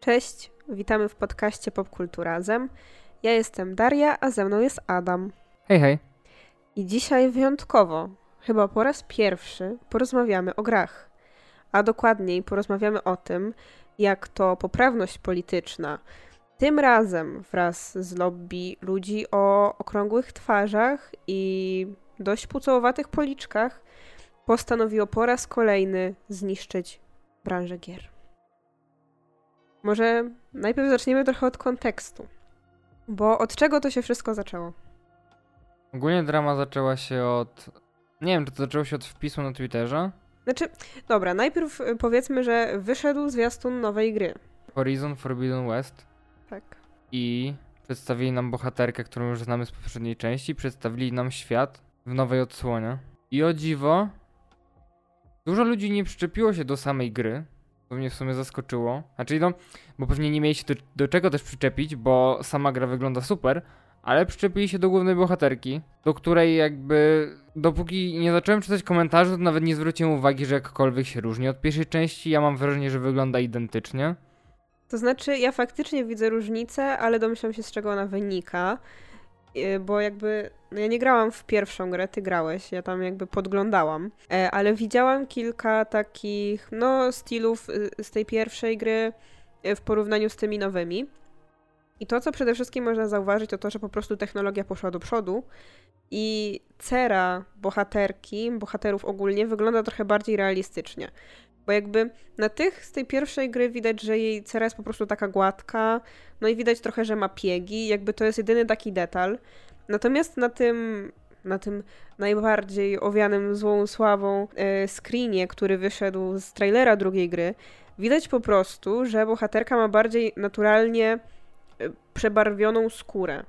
Cześć, witamy w podcaście Popkulturazem. Ja jestem Daria, a ze mną jest Adam. Hej, hej. I dzisiaj wyjątkowo, chyba po raz pierwszy, porozmawiamy o grach. A dokładniej porozmawiamy o tym, jak to poprawność polityczna, tym razem wraz z lobby ludzi o okrągłych twarzach i dość pucołowatych policzkach, postanowiło po raz kolejny zniszczyć branżę gier. Może najpierw zaczniemy trochę od kontekstu. Bo od czego to się wszystko zaczęło? Ogólnie drama zaczęła się od. Nie wiem, czy to zaczęło się od wpisu na Twitterze. Znaczy, dobra, najpierw y, powiedzmy, że wyszedł zwiastun nowej gry. Horizon Forbidden West. Tak. I przedstawili nam bohaterkę, którą już znamy z poprzedniej części. Przedstawili nam świat w nowej odsłonie. I o dziwo, dużo ludzi nie przyczepiło się do samej gry. To mnie w sumie zaskoczyło. Znaczy, no, bo pewnie nie mieli się do, do czego też przyczepić, bo sama gra wygląda super, ale przyczepili się do głównej bohaterki, do której jakby dopóki nie zacząłem czytać komentarzy, to nawet nie zwróciłem uwagi, że jakkolwiek się różni od pierwszej części. Ja mam wrażenie, że wygląda identycznie. To znaczy, ja faktycznie widzę różnicę, ale domyślam się, z czego ona wynika. Y, bo jakby no ja nie grałam w pierwszą grę, ty grałeś, ja tam jakby podglądałam, e, ale widziałam kilka takich no stylów y, z tej pierwszej gry y, w porównaniu z tymi nowymi. I to, co przede wszystkim można zauważyć, to to, że po prostu technologia poszła do przodu i cera bohaterki, bohaterów ogólnie wygląda trochę bardziej realistycznie. Bo jakby na tych z tej pierwszej gry widać, że jej cera jest po prostu taka gładka, no i widać trochę, że ma piegi, jakby to jest jedyny taki detal. Natomiast na tym na tym najbardziej owianym złą sławą e, screenie, który wyszedł z trailera drugiej gry, widać po prostu, że bohaterka ma bardziej naturalnie e, przebarwioną skórę.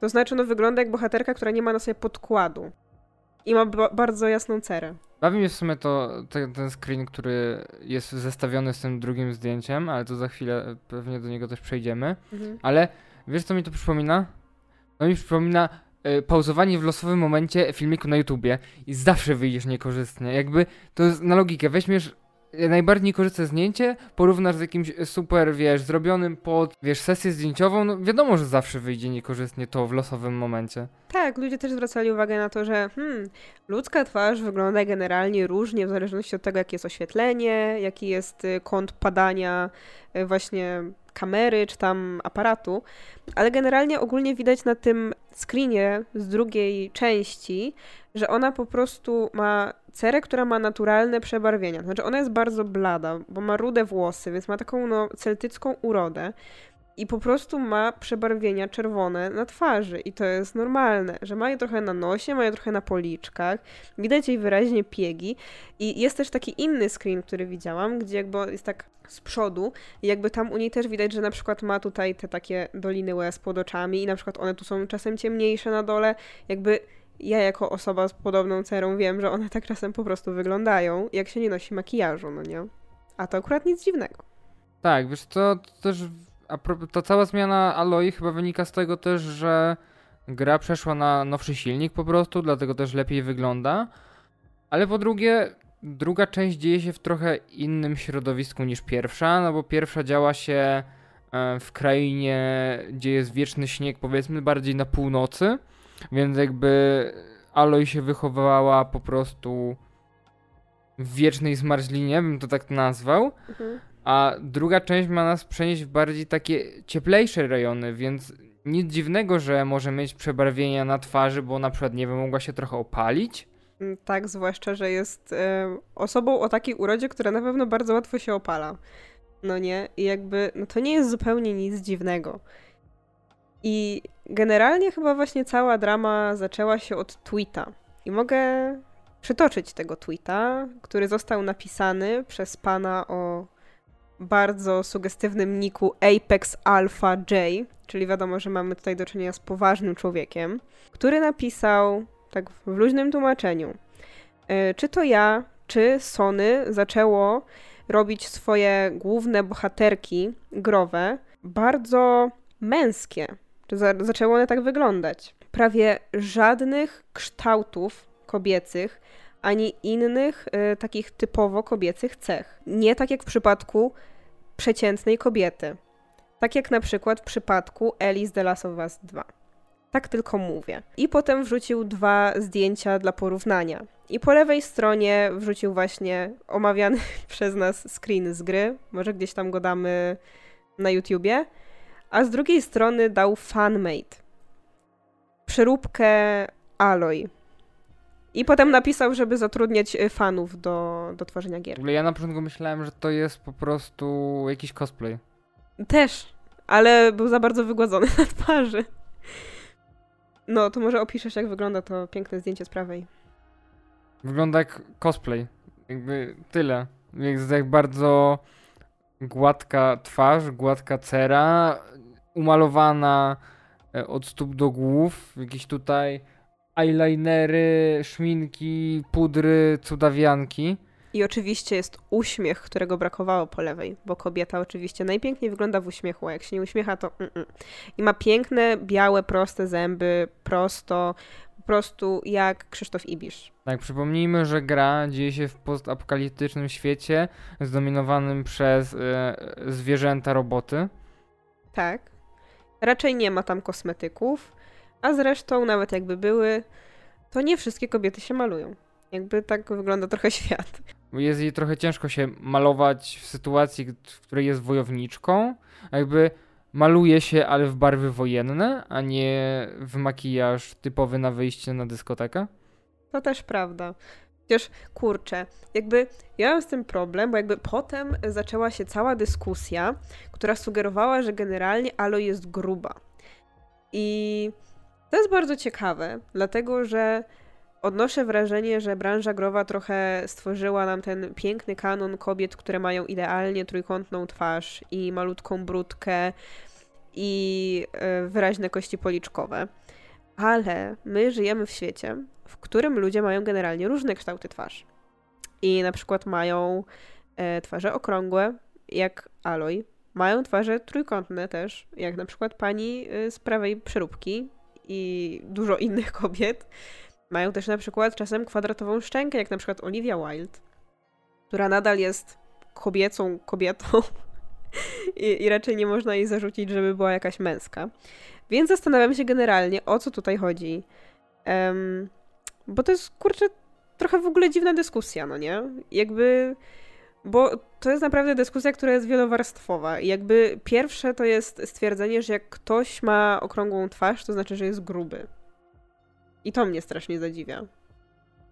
To znaczy, no wygląda jak bohaterka, która nie ma na sobie podkładu. I ma bardzo jasną cerę. Bawi mnie w sumie to ten, ten screen, który jest zestawiony z tym drugim zdjęciem, ale to za chwilę pewnie do niego też przejdziemy. Mhm. Ale wiesz co mi to przypomina? No mi przypomina y, pauzowanie w losowym momencie filmiku na YouTubie i zawsze wyjdziesz niekorzystnie. Jakby to jest na logikę. Weźmiesz najbardziej korzystne zdjęcie, porównasz z jakimś super, wiesz, zrobionym pod, wiesz, sesję zdjęciową, no wiadomo, że zawsze wyjdzie niekorzystnie to w losowym momencie. Tak, ludzie też zwracali uwagę na to, że hmm, ludzka twarz wygląda generalnie różnie w zależności od tego, jakie jest oświetlenie, jaki jest y, kąt padania y, właśnie kamery czy tam aparatu, ale generalnie ogólnie widać na tym screenie z drugiej części, że ona po prostu ma cerę, która ma naturalne przebarwienia. Znaczy ona jest bardzo blada, bo ma rude włosy, więc ma taką no, celtycką urodę i po prostu ma przebarwienia czerwone na twarzy. I to jest normalne, że ma je trochę na nosie, ma je trochę na policzkach, widać jej wyraźnie piegi. I jest też taki inny screen, który widziałam, gdzie jakby jest tak z przodu i jakby tam u niej też widać, że na przykład ma tutaj te takie doliny łez pod oczami i na przykład one tu są czasem ciemniejsze na dole, jakby ja jako osoba z podobną cerą wiem, że one tak czasem po prostu wyglądają, jak się nie nosi makijażu, no nie? A to akurat nic dziwnego. Tak, wiesz, to, też a ta cała zmiana Aloi chyba wynika z tego też, że gra przeszła na nowszy silnik po prostu, dlatego też lepiej wygląda. Ale po drugie, druga część dzieje się w trochę innym środowisku niż pierwsza, no bo pierwsza działa się e, w krainie, gdzie jest wieczny śnieg, powiedzmy bardziej na północy, więc jakby Aloy się wychowywała po prostu w wiecznej zmarzlinie, bym to tak nazwał. Mhm. A druga część ma nas przenieść w bardziej takie cieplejsze rejony, więc nic dziwnego, że może mieć przebarwienia na twarzy, bo na przykład, nie wiem, mogła się trochę opalić. Mm, tak, zwłaszcza, że jest e, osobą o takiej urodzie, która na pewno bardzo łatwo się opala. No nie? I jakby, no to nie jest zupełnie nic dziwnego. I generalnie chyba właśnie cała drama zaczęła się od tweeta. I mogę przytoczyć tego tweeta, który został napisany przez pana o bardzo sugestywnym niku Apex Alpha J, czyli wiadomo, że mamy tutaj do czynienia z poważnym człowiekiem, który napisał, tak w luźnym tłumaczeniu, e, czy to ja, czy Sony zaczęło robić swoje główne bohaterki growe bardzo męskie. Zaczęły one tak wyglądać? Prawie żadnych kształtów kobiecych, ani innych y, takich typowo kobiecych cech. Nie tak jak w przypadku przeciętnej kobiety. Tak jak na przykład w przypadku Alice The Last of Us 2. Tak tylko mówię. I potem wrzucił dwa zdjęcia dla porównania. I po lewej stronie wrzucił właśnie omawiany przez nas screen z gry. Może gdzieś tam go damy na YouTubie. A z drugiej strony dał fanmade. Przeróbkę Aloy. I potem napisał, żeby zatrudniać y, fanów do, do tworzenia gier. W ogóle ja na początku myślałem, że to jest po prostu jakiś cosplay. Też, ale był za bardzo wygładzony na twarzy. No, to może opiszesz, jak wygląda to piękne zdjęcie z prawej. Wygląda jak cosplay. Jakby tyle. Jest jak bardzo gładka twarz, gładka cera, umalowana e, od stóp do głów. Jakieś tutaj eyelinery, szminki, pudry, cudawianki. I oczywiście jest uśmiech, którego brakowało po lewej, bo kobieta oczywiście najpiękniej wygląda w uśmiechu, a jak się nie uśmiecha, to mm-mm. I ma piękne, białe, proste zęby, prosto, po prostu jak Krzysztof Ibisz. Tak, przypomnijmy, że gra dzieje się w postapokaliptycznym świecie zdominowanym przez e, zwierzęta roboty. Tak. Raczej nie ma tam kosmetyków, a zresztą nawet jakby były, to nie wszystkie kobiety się malują. Jakby tak wygląda trochę świat. Jest jej trochę ciężko się malować w sytuacji, w której jest wojowniczką. Jakby maluje się, ale w barwy wojenne, a nie w makijaż typowy na wyjście na dyskotekę. To też prawda. Chociaż kurczę, jakby ja mam z tym problem, bo jakby potem zaczęła się cała dyskusja, która sugerowała, że generalnie Alo jest gruba. I to jest bardzo ciekawe, dlatego że odnoszę wrażenie, że branża growa trochę stworzyła nam ten piękny kanon kobiet, które mają idealnie trójkątną twarz i malutką brudkę i e, wyraźne kości policzkowe. Ale my żyjemy w świecie, w którym ludzie mają generalnie różne kształty twarzy. I na przykład mają e, twarze okrągłe, jak Aloy. Mają twarze trójkątne też, jak na przykład pani e, z prawej przeróbki i dużo innych kobiet. Mają też na przykład czasem kwadratową szczękę, jak na przykład Olivia Wilde, która nadal jest kobiecą kobietą I, i raczej nie można jej zarzucić, żeby była jakaś męska. Więc zastanawiam się generalnie, o co tutaj chodzi. Um, bo to jest, kurczę, trochę w ogóle dziwna dyskusja, no nie? Jakby... Bo to jest naprawdę dyskusja, która jest wielowarstwowa. I jakby pierwsze to jest stwierdzenie, że jak ktoś ma okrągłą twarz, to znaczy, że jest gruby. I to mnie strasznie zadziwia.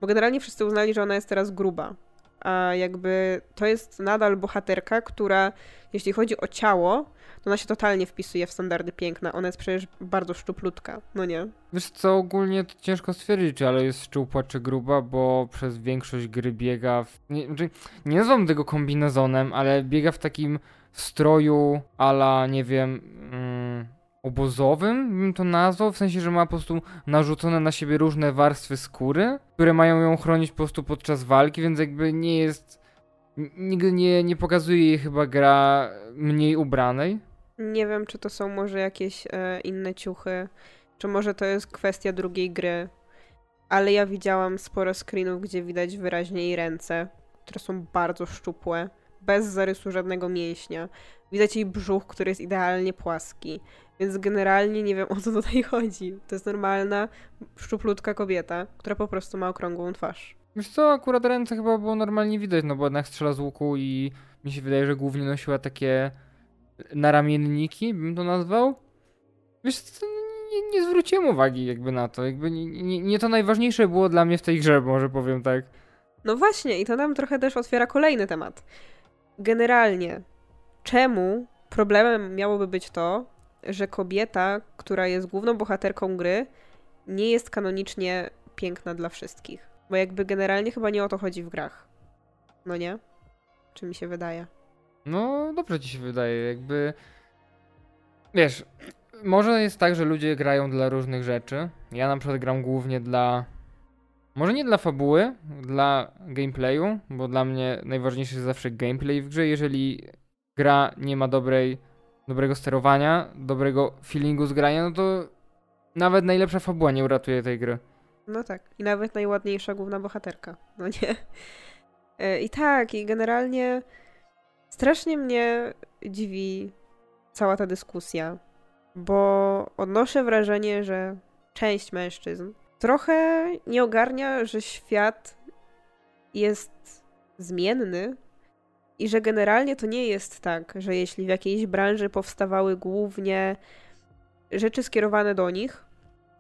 Bo generalnie wszyscy uznali, że ona jest teraz gruba. A jakby to jest nadal bohaterka, która jeśli chodzi o ciało, ona się totalnie wpisuje w standardy piękna. Ona jest przecież bardzo szczuplutka, no nie? Wiesz co, ogólnie to ciężko stwierdzić, czy ale jest szczupła czy gruba, bo przez większość gry biega w... Nie, znaczy, nie nazywam tego kombinezonem, ale biega w takim stroju ala, nie wiem... Mm, obozowym, bym to nazwał, w sensie, że ma po prostu narzucone na siebie różne warstwy skóry, które mają ją chronić po prostu podczas walki, więc jakby nie jest nigdy nie, nie pokazuje jej chyba gra mniej ubranej. Nie wiem, czy to są może jakieś e, inne ciuchy, czy może to jest kwestia drugiej gry, ale ja widziałam sporo screenów, gdzie widać wyraźnie jej ręce, które są bardzo szczupłe, bez zarysu żadnego mięśnia. Widać jej brzuch, który jest idealnie płaski. Więc generalnie nie wiem o co tutaj chodzi. To jest normalna, szczuplutka kobieta, która po prostu ma okrągłą twarz. Wiesz co, akurat ręce chyba było normalnie widać, no bo jednak strzela z łuku i mi się wydaje, że głównie nosiła takie naramienniki, bym to nazwał. Wiesz co, nie, nie zwróciłem uwagi jakby na to, jakby nie, nie, nie to najważniejsze było dla mnie w tej grze, może powiem tak. No właśnie i to nam trochę też otwiera kolejny temat. Generalnie, czemu problemem miałoby być to, że kobieta, która jest główną bohaterką gry, nie jest kanonicznie piękna dla wszystkich? Bo jakby generalnie chyba nie o to chodzi w grach. No nie? Czy mi się wydaje? No, dobrze ci się wydaje, jakby. Wiesz, może jest tak, że ludzie grają dla różnych rzeczy. Ja na przykład gram głównie dla. Może nie dla fabuły, dla gameplayu, bo dla mnie najważniejszy jest zawsze gameplay w grze. Jeżeli gra nie ma dobrej, dobrego sterowania, dobrego feelingu z grania, no to nawet najlepsza fabuła nie uratuje tej gry. No tak. I nawet najładniejsza główna bohaterka. No nie. E, I tak, i generalnie strasznie mnie dziwi cała ta dyskusja, bo odnoszę wrażenie, że część mężczyzn trochę nie ogarnia, że świat jest zmienny i że generalnie to nie jest tak, że jeśli w jakiejś branży powstawały głównie rzeczy skierowane do nich,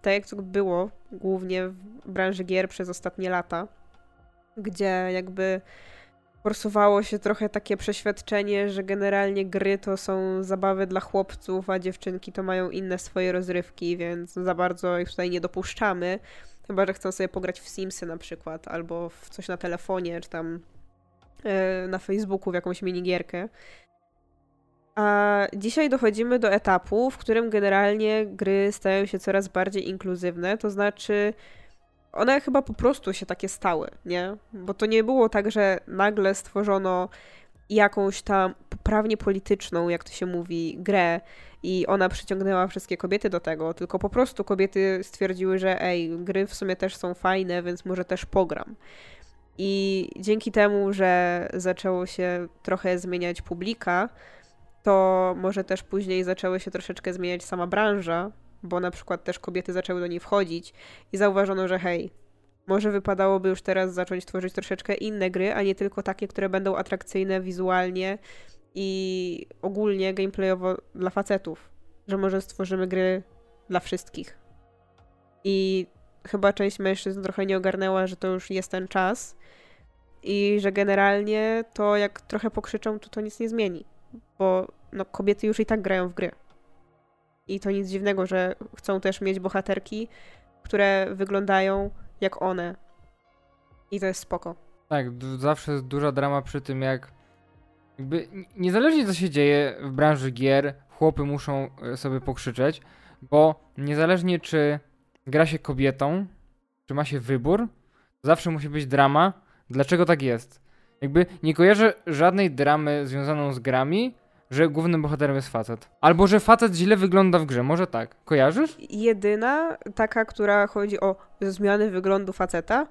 tak jak to było głównie w branży gier przez ostatnie lata, gdzie jakby forsowało się trochę takie przeświadczenie, że generalnie gry to są zabawy dla chłopców, a dziewczynki to mają inne swoje rozrywki, więc za bardzo ich tutaj nie dopuszczamy. Chyba, że chcą sobie pograć w Simsy na przykład, albo w coś na telefonie, czy tam yy, na Facebooku w jakąś minigierkę. A dzisiaj dochodzimy do etapu, w którym generalnie gry stają się coraz bardziej inkluzywne, to znaczy one chyba po prostu się takie stały, nie? Bo to nie było tak, że nagle stworzono jakąś tam poprawnie polityczną, jak to się mówi, grę i ona przyciągnęła wszystkie kobiety do tego, tylko po prostu kobiety stwierdziły, że ej, gry w sumie też są fajne, więc może też pogram. I dzięki temu, że zaczęło się trochę zmieniać publika, to może też później zaczęły się troszeczkę zmieniać sama branża, bo na przykład też kobiety zaczęły do niej wchodzić i zauważono, że hej, może wypadałoby już teraz zacząć tworzyć troszeczkę inne gry, a nie tylko takie, które będą atrakcyjne wizualnie i ogólnie gameplayowo dla facetów. Że może stworzymy gry dla wszystkich. I chyba część mężczyzn trochę nie ogarnęła, że to już jest ten czas i że generalnie to jak trochę pokrzyczą, to to nic nie zmieni. Bo no, kobiety już i tak grają w gry. I to nic dziwnego, że chcą też mieć bohaterki, które wyglądają jak one. I to jest spoko. Tak, zawsze jest duża drama przy tym, jak jakby niezależnie co się dzieje w branży gier, chłopy muszą e, sobie pokrzyczeć, bo niezależnie czy gra się kobietą, czy ma się wybór, zawsze musi być drama. Dlaczego tak jest? Jakby nie kojarzę żadnej dramy związaną z grami, że głównym bohaterem jest facet. Albo że facet źle wygląda w grze, może tak. Kojarzysz? Jedyna taka, która chodzi o zmiany wyglądu faceta,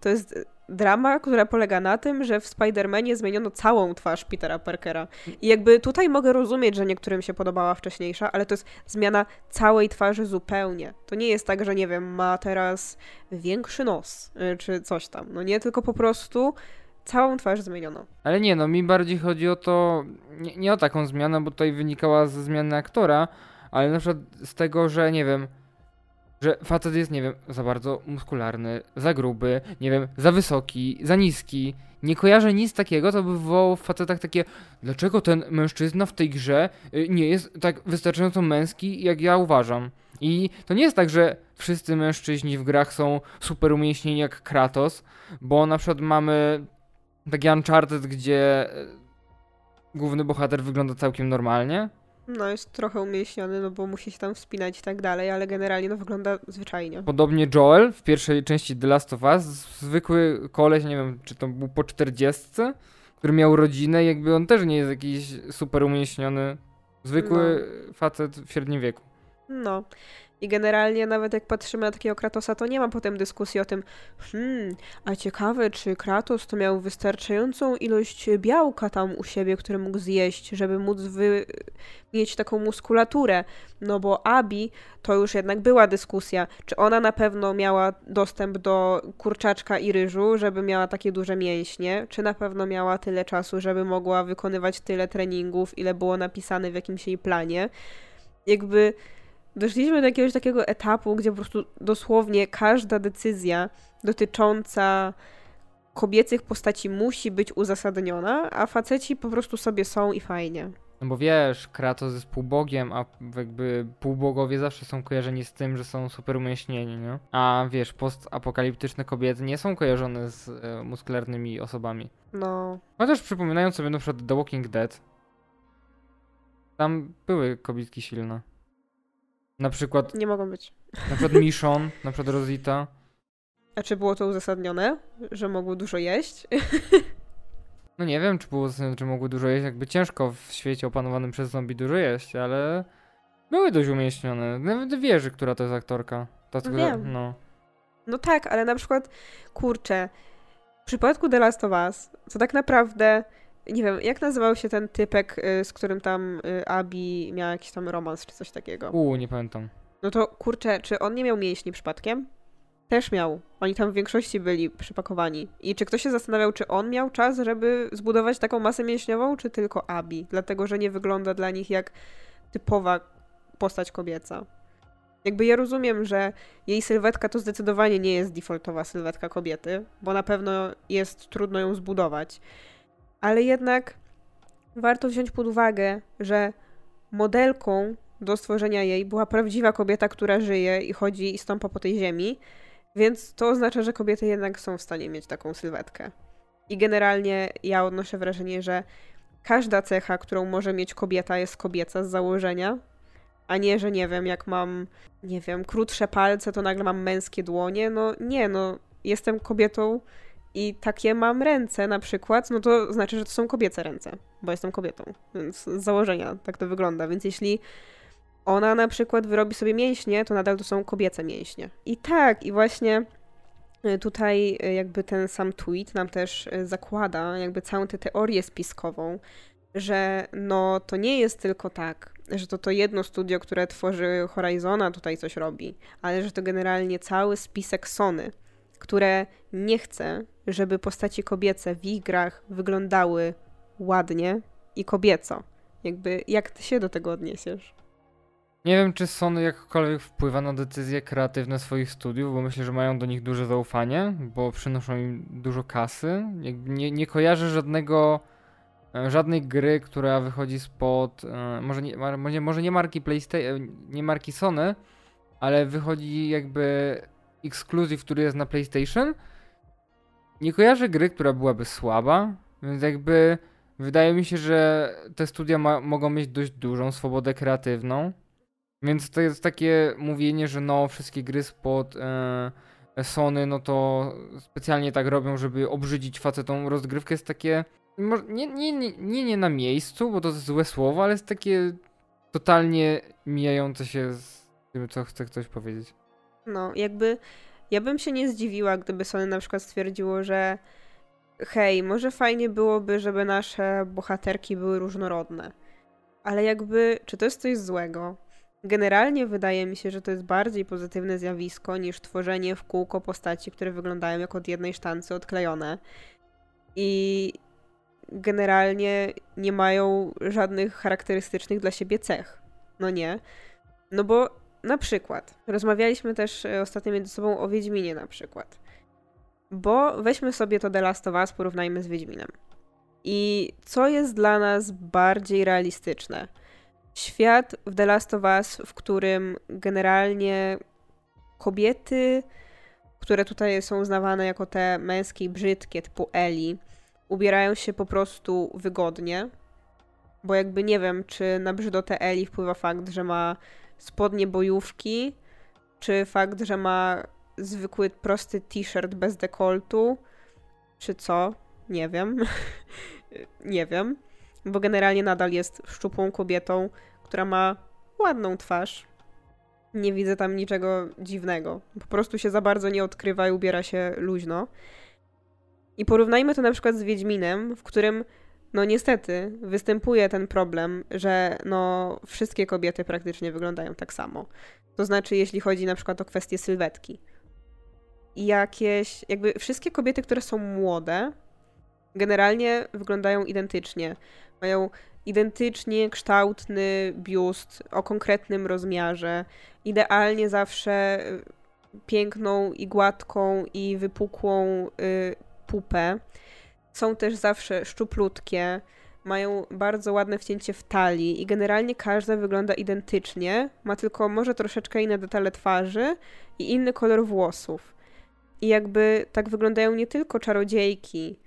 to jest drama, która polega na tym, że w Spider-Manie zmieniono całą twarz Petera Parkera. I jakby tutaj mogę rozumieć, że niektórym się podobała wcześniejsza, ale to jest zmiana całej twarzy zupełnie. To nie jest tak, że nie wiem, ma teraz większy nos, y, czy coś tam. No nie, tylko po prostu całą twarz zmieniono. Ale nie, no mi bardziej chodzi o to, nie, nie o taką zmianę, bo tutaj wynikała ze zmiany aktora, ale na przykład z tego, że nie wiem, że facet jest, nie wiem, za bardzo muskularny, za gruby, nie wiem, za wysoki, za niski. Nie kojarzę nic takiego, co by wywołało w facetach takie, dlaczego ten mężczyzna w tej grze y, nie jest tak wystarczająco męski, jak ja uważam. I to nie jest tak, że wszyscy mężczyźni w grach są super umieśnieni jak Kratos, bo na przykład mamy taki Uncharted, gdzie e, główny bohater wygląda całkiem normalnie. No, jest trochę umieśniony, no bo musi się tam wspinać i tak dalej, ale generalnie no wygląda zwyczajnie. Podobnie Joel w pierwszej części The Last of Us, zwykły koleś, nie wiem, czy to był po czterdziestce, który miał rodzinę, jakby on też nie jest jakiś super umieśniony, zwykły no. facet w średnim wieku. No. I generalnie nawet jak patrzymy na takiego Kratosa, to nie ma potem dyskusji o tym, hmm, a ciekawe, czy Kratos to miał wystarczającą ilość białka tam u siebie, które mógł zjeść, żeby móc wy... mieć taką muskulaturę. No bo Abi to już jednak była dyskusja, czy ona na pewno miała dostęp do kurczaczka i ryżu, żeby miała takie duże mięśnie, czy na pewno miała tyle czasu, żeby mogła wykonywać tyle treningów, ile było napisane w jakimś jej planie. Jakby doszliśmy do jakiegoś takiego etapu, gdzie po prostu dosłownie każda decyzja dotycząca kobiecych postaci musi być uzasadniona, a faceci po prostu sobie są i fajnie. No bo wiesz, Kratos jest półbogiem, a jakby półbogowie zawsze są kojarzeni z tym, że są super umieśnieni, nie? A wiesz, postapokaliptyczne kobiety nie są kojarzone z e, muskularnymi osobami. No. Chociaż przypominając sobie na przykład The Walking Dead, tam były kobietki silne. Na przykład. Nie mogą być. Na przykład Michon, na przykład Rosita. A czy było to uzasadnione, że mogły dużo jeść? No nie wiem, czy było uzasadnione, czy mogły dużo jeść. Jakby ciężko w świecie opanowanym przez zombie dużo jeść, ale były dość umieśnione. Nawet wierzy, która to jest aktorka. Ta, no, wiem. no. no tak, ale na przykład, kurczę, w przypadku The Last of Us, to tak naprawdę nie wiem, jak nazywał się ten typek, y, z którym tam y, Abi miała jakiś tam romans czy coś takiego? U, nie pamiętam. No to kurczę, czy on nie miał mięśni przypadkiem? Też miał. Oni tam w większości byli przypakowani. I czy ktoś się zastanawiał, czy on miał czas, żeby zbudować taką masę mięśniową, czy tylko Abi? Dlatego, że nie wygląda dla nich jak typowa postać kobieca. Jakby ja rozumiem, że jej sylwetka to zdecydowanie nie jest defaultowa sylwetka kobiety, bo na pewno jest trudno ją zbudować. Ale jednak warto wziąć pod uwagę, że modelką do stworzenia jej była prawdziwa kobieta, która żyje i chodzi i stąpa po tej ziemi, więc to oznacza, że kobiety jednak są w stanie mieć taką sylwetkę. I generalnie ja odnoszę wrażenie, że każda cecha, którą może mieć kobieta, jest kobieca z założenia, a nie, że nie wiem, jak mam, nie wiem, krótsze palce, to nagle mam męskie dłonie. No nie, no jestem kobietą i takie mam ręce na przykład, no to znaczy, że to są kobiece ręce, bo jestem kobietą, więc z założenia tak to wygląda. Więc jeśli ona na przykład wyrobi sobie mięśnie, to nadal to są kobiece mięśnie. I tak, i właśnie y, tutaj y, jakby ten sam tweet nam też y, zakłada jakby całą tę teorię spiskową, że no to nie jest tylko tak, że to to jedno studio, które tworzy Horizona tutaj coś robi, ale że to generalnie cały spisek Sony, które nie chce, żeby postaci kobiece w ich grach wyglądały ładnie i kobieco. Jakby jak ty się do tego odniesiesz? Nie wiem, czy Sony jakkolwiek wpływa na decyzje kreatywne swoich studiów, bo myślę, że mają do nich duże zaufanie, bo przynoszą im dużo kasy. Nie, nie kojarzę żadnego, e, żadnej gry, która wychodzi spod, e, może nie, może, może nie marki PlayStation, nie marki Sony, ale wychodzi jakby ekskluzyw, który jest na PlayStation. Nie kojarzę gry, która byłaby słaba, więc jakby wydaje mi się, że te studia ma, mogą mieć dość dużą swobodę kreatywną. Więc to jest takie mówienie, że no wszystkie gry spod e, Sony, no to specjalnie tak robią, żeby obrzydzić facetom rozgrywkę, jest takie nie, nie, nie, nie, nie na miejscu, bo to jest złe słowo, ale jest takie totalnie mijające się z tym, co chce ktoś powiedzieć. No, jakby ja bym się nie zdziwiła, gdyby Sony na przykład stwierdziło, że hej, może fajnie byłoby, żeby nasze bohaterki były różnorodne. Ale jakby, czy to jest coś złego? Generalnie wydaje mi się, że to jest bardziej pozytywne zjawisko niż tworzenie w kółko postaci, które wyglądają jak od jednej sztancy odklejone. I generalnie nie mają żadnych charakterystycznych dla siebie cech. No nie. No bo na przykład, rozmawialiśmy też e, ostatnio między sobą o Wiedźminie na przykład. Bo weźmy sobie to The Last of Us, porównajmy z Wiedźminem. I co jest dla nas bardziej realistyczne? świat w The Last of Us, w którym generalnie kobiety, które tutaj są uznawane jako te męskie brzydkie, typu Eli, ubierają się po prostu wygodnie, bo jakby nie wiem, czy na brzydotę Eli wpływa fakt, że ma spodnie bojówki, czy fakt, że ma zwykły, prosty t-shirt bez dekoltu, czy co? Nie wiem. nie wiem bo generalnie nadal jest szczupłą kobietą, która ma ładną twarz. Nie widzę tam niczego dziwnego. Po prostu się za bardzo nie odkrywa i ubiera się luźno. I porównajmy to na przykład z Wiedźminem, w którym no niestety występuje ten problem, że no wszystkie kobiety praktycznie wyglądają tak samo. To znaczy, jeśli chodzi na przykład o kwestię sylwetki. Jakieś, jakby wszystkie kobiety, które są młode, generalnie wyglądają identycznie. Mają identycznie kształtny biust o konkretnym rozmiarze, idealnie zawsze y, piękną i gładką i wypukłą y, pupę. Są też zawsze szczuplutkie, mają bardzo ładne wcięcie w talii i generalnie każda wygląda identycznie, ma tylko może troszeczkę inne detale twarzy i inny kolor włosów. I jakby tak wyglądają nie tylko czarodziejki,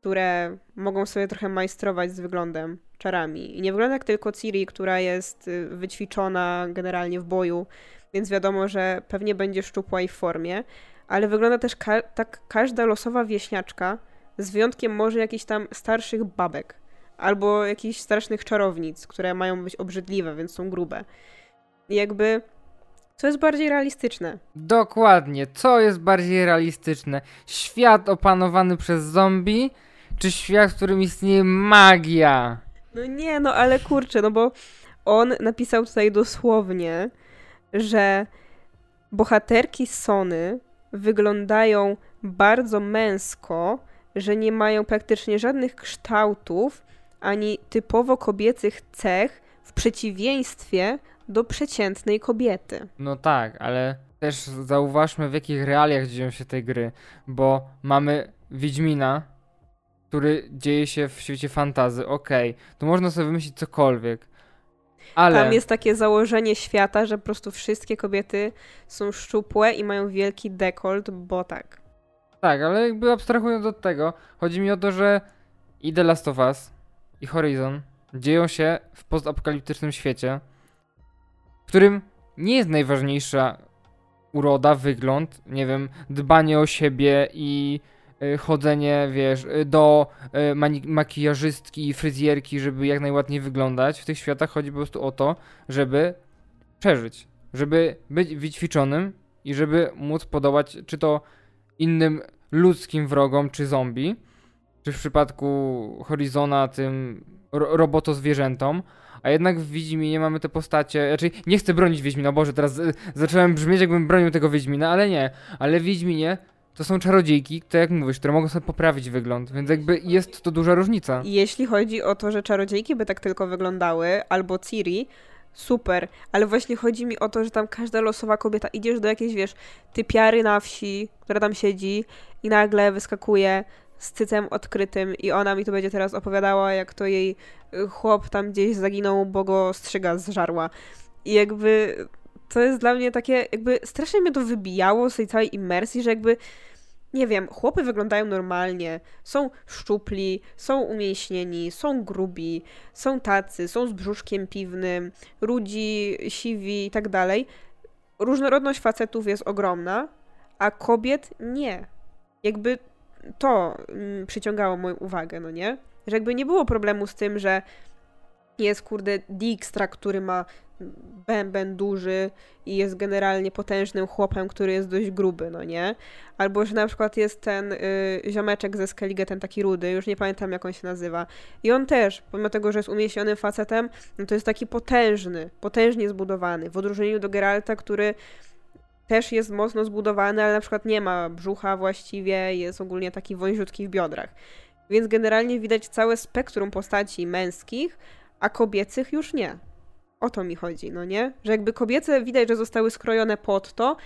które mogą sobie trochę majstrować z wyglądem, czarami. I nie wygląda jak tylko Ciri, która jest y, wyćwiczona generalnie w boju, więc wiadomo, że pewnie będzie szczupła i w formie, ale wygląda też ka tak każda losowa wieśniaczka, z wyjątkiem może jakichś tam starszych babek, albo jakichś strasznych czarownic, które mają być obrzydliwe, więc są grube. Jakby co jest bardziej realistyczne? Dokładnie, co jest bardziej realistyczne? Świat opanowany przez zombie, czy świat, w którym istnieje magia. No nie, no ale kurczę, no bo on napisał tutaj dosłownie, że bohaterki Sony wyglądają bardzo męsko, że nie mają praktycznie żadnych kształtów ani typowo kobiecych cech w przeciwieństwie do przeciętnej kobiety. No tak, ale też zauważmy w jakich realiach dzieją się te gry, bo mamy Wiedźmina, który dzieje się w świecie fantazy, okej, okay. tu można sobie wymyślić cokolwiek, ale... Tam jest takie założenie świata, że po prostu wszystkie kobiety są szczupłe i mają wielki dekolt, bo tak. Tak, ale jakby abstrahując od tego, chodzi mi o to, że i The Last of Us, i Horizon dzieją się w postapokaliptycznym świecie, w którym nie jest najważniejsza uroda, wygląd, nie wiem, dbanie o siebie i y, chodzenie, wiesz, y, do y, makijażystki i fryzjerki, żeby jak najładniej wyglądać. W tych światach chodzi po prostu o to, żeby przeżyć, żeby być wyćwiczonym i żeby móc podołać czy to innym ludzkim wrogom, czy zombie, czy w przypadku Horizona tym ro robotozwierzętom, a jednak w Wiedźminie mamy te postacie, znaczy nie chcę bronić Wiedźmina, Boże, teraz y, zacząłem brzmieć jakbym bronił tego Wiedźmina, ale nie, ale w Wiedźminie to są czarodziejki, to jak mówisz, które mogą sobie poprawić wygląd, więc jakby jest to duża różnica. Jeśli chodzi o to, że czarodziejki by tak tylko wyglądały, albo Ciri, super, ale właśnie chodzi mi o to, że tam każda losowa kobieta, idziesz do jakiejś, wiesz, typiary na wsi, która tam siedzi i nagle wyskakuje z cycem odkrytym i ona mi tu będzie teraz opowiadała, jak to jej y, chłop tam gdzieś zaginął, bo go strzyga zżarła. I jakby to jest dla mnie takie, jakby strasznie mnie to wybijało z tej całej imersji, że jakby nie wiem, chłopy wyglądają normalnie, są szczupli, są umięśnieni, są grubi, są tacy, są z brzuszkiem piwnym, rudzi, siwi i tak dalej. Różnorodność facetów jest ogromna, a kobiet nie. Jakby to mm, przyciągało moją uwagę, no nie? Że jakby nie było problemu z tym, że jest kurde Dijkstra, który ma bęben duży i jest generalnie potężnym chłopem, który jest dość gruby, no nie? Albo, że na przykład jest ten y, ziomeczek ze Skellige, ten taki rudy, już nie pamiętam jak on się nazywa. I on też, pomimo tego, że jest umieśnionym facetem, no to jest taki potężny, potężnie zbudowany. W odróżnieniu do Geralta, który też jest mocno zbudowany, ale na przykład nie ma brzucha właściwie, jest ogólnie taki wąziutki w biodrach. Więc generalnie widać całe spektrum postaci męskich, a kobiecych już nie. O to mi chodzi, no nie? Że jakby kobiece widać, że zostały skrojone pod to,